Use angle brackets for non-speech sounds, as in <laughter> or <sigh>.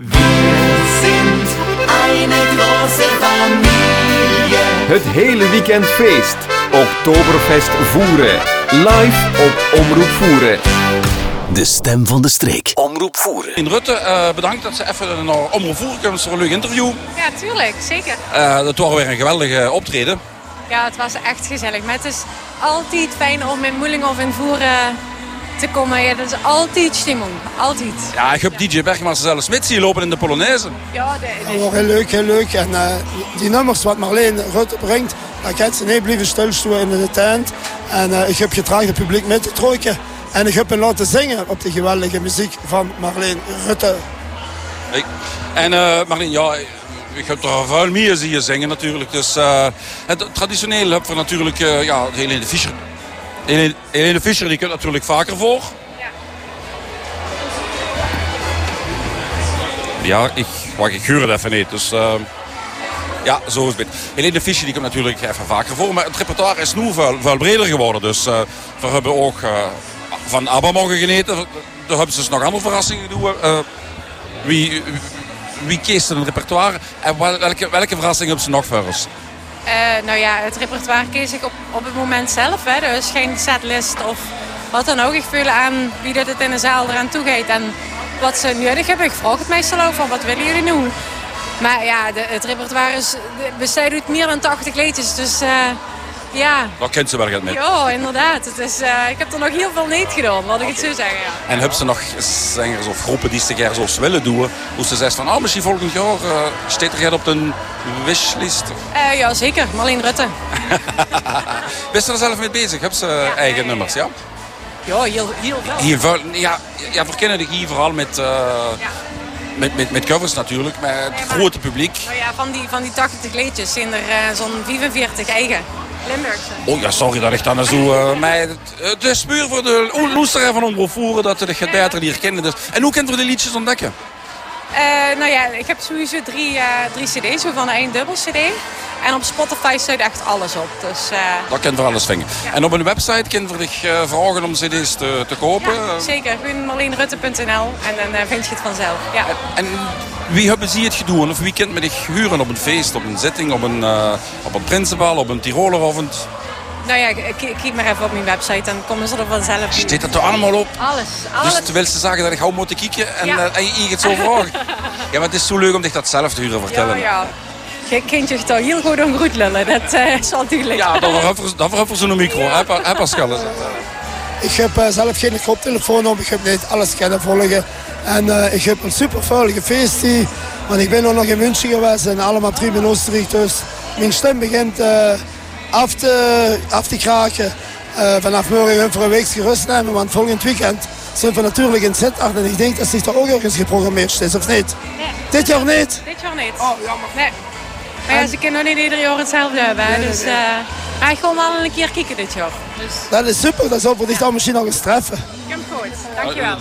Wir sind eine große Familie. Het hele weekend feest. Oktoberfest Voeren. Live op Omroep Voeren. De stem van de streek. Omroep voeren. In Rutte, eh, bedankt dat ze even naar Omroep Voeren kwamen voor een leuk interview. Ja, tuurlijk, zeker. Eh dat was weer een geweldige optreden. Ja, het was echt gezellig. Maar het is altijd fijn om in Moeling of in Voeren te komen. Ja, dat is altijd stimmung. Altijd. Ja, ik heb DJ Bergmans zelfs Smit zien lopen in de Polonaise. Ja, de- Ja, heel leuk, heel leuk. En eh, die nummers wat Marleen Rutte brengt, daar kan ze niet blijven stilstaan in de tent. En eh, ik heb getraagd het publiek mee te trokken. En ik heb hen laten zingen op de geweldige muziek van Marleen Rutte. Ik- En eh Marleen, ja, ik heb er vuil meer zien zingen natuurlijk. Dus eh, het traditioneel hebben we natuurlijk eh, ja, Helene Fischer. Helene, Helene Fischer die komt natuurlijk vaker voor. Ja, ik, wacht, ik huur het even niet. Dus eh, ja, zo is het. Helene Fischer die komt natuurlijk even vaker voor. Maar het repertoire is nu veel, breder geworden. Dus eh, we hebben ook eh, van ABBA mogen geneten. Daar hebben ze dus nog andere verrassingen doen. Eh, wie, wie kiest een repertoire en wel- welke, welke verrassingen hebben ze nog voor ons? Eh, nou ja, het repertoire kies ik op, op het moment zelf. Hè. Er geen setlist of wat dan ook. Ik voel aan wie dat het in de zaal eraan toe gaat. En wat ze nodig hebben. Ik vraag het meestal van wat willen jullie nu? Maar ja, de, het repertoire is, bestaat uit meer dan 80 liedjes. Dus eh, ja, Dat kent ze wel gaat met. Ja, inderdaad. Het is, eh, ik heb er nog heel veel niet gedaan, laat ik het zo zeggen. Ja. En hebben ze nog zangers of groepen die ze graag zo willen doen? Hoe ze zegt van, oh, misschien volgend jaar uh, staat er op de wishlist. Eh, ja, zeker. Marleen Rutte. <laughs> Bist je er zelf mee bezig? Hebben ze eigen nummers, ja? Ja, heel, heel veel. Hier, ja, ja, we kennen hier vooral met, eh, met, met, met covers natuurlijk, met het Nee, maar- grote publiek. Nou ja, van die, van die 80 liedjes zijn er eh, zo'n 45 eigen. Limburgse. Oh ja, sorry dat ik dan zo... maar het, is puur voor de loesteren van omroep voeren dat de beter die herkennen. Dus. En hoe kunnen we de liedjes ontdekken? Eh, nou ja, ik heb sowieso drie, eh, drie cd's, waarvan één dubbel cd. En op Spotify staat echt alles op. Dus eh, Dat kan voor alles vinden. En op een website kunnen we zich vragen om cd's te, te kopen. ja, zeker. Gewoon marleenrutte.nl en dan vind je het vanzelf. Ja. En wie hebben ze het gedaan? Of wie kent me zich huren op een feest, op een zitting, op een, op een prinsenbal, op een Tiroleravond? Nou ja, kijk maar even op mijn website, dan komen ze er vanzelf in. Staat dat er allemaal op? Alles, alles. Dus terwijl ze zeggen dat ik gauw moet kijken en, Ja. eh, en je het zo vragen. <laughs> Ja, maar het is zo leuk om zich dat zelf te huren ja, vertellen. ja. Je kunt je toch heel goed om goed lullen, dat eh, <laughs> is natuurlijk. Ja, dan verheffen ze een micro. Hè, Pa- hè, Pascal? Ik heb eh, zelf geen koptelefoon op, ik heb niet alles kunnen volgen. En eh, ik heb een super veilige feest hier. Want ik ben ook nog in München geweest en allemaal terug in Oostenrijk. Dus mijn stem begint eh, af, te, af te kraken. Eh, vanaf morgen voor een week gerust nemen, want volgend weekend zijn we natuurlijk in Sittard. En ik denk dat zich daar ook ergens geprogrammeerd is, of niet? Nee. Dit jaar niet? Dit jaar niet. Oh, jammer. Nee. Maar ja, ze kunnen nog niet ieder jaar hetzelfde hebben. Dus ik ga wel een keer kijken dit jaar. Dus Dat is super, dat zal voor dich dan misschien nog eens treffen. ik heb het goed. Dankjewel.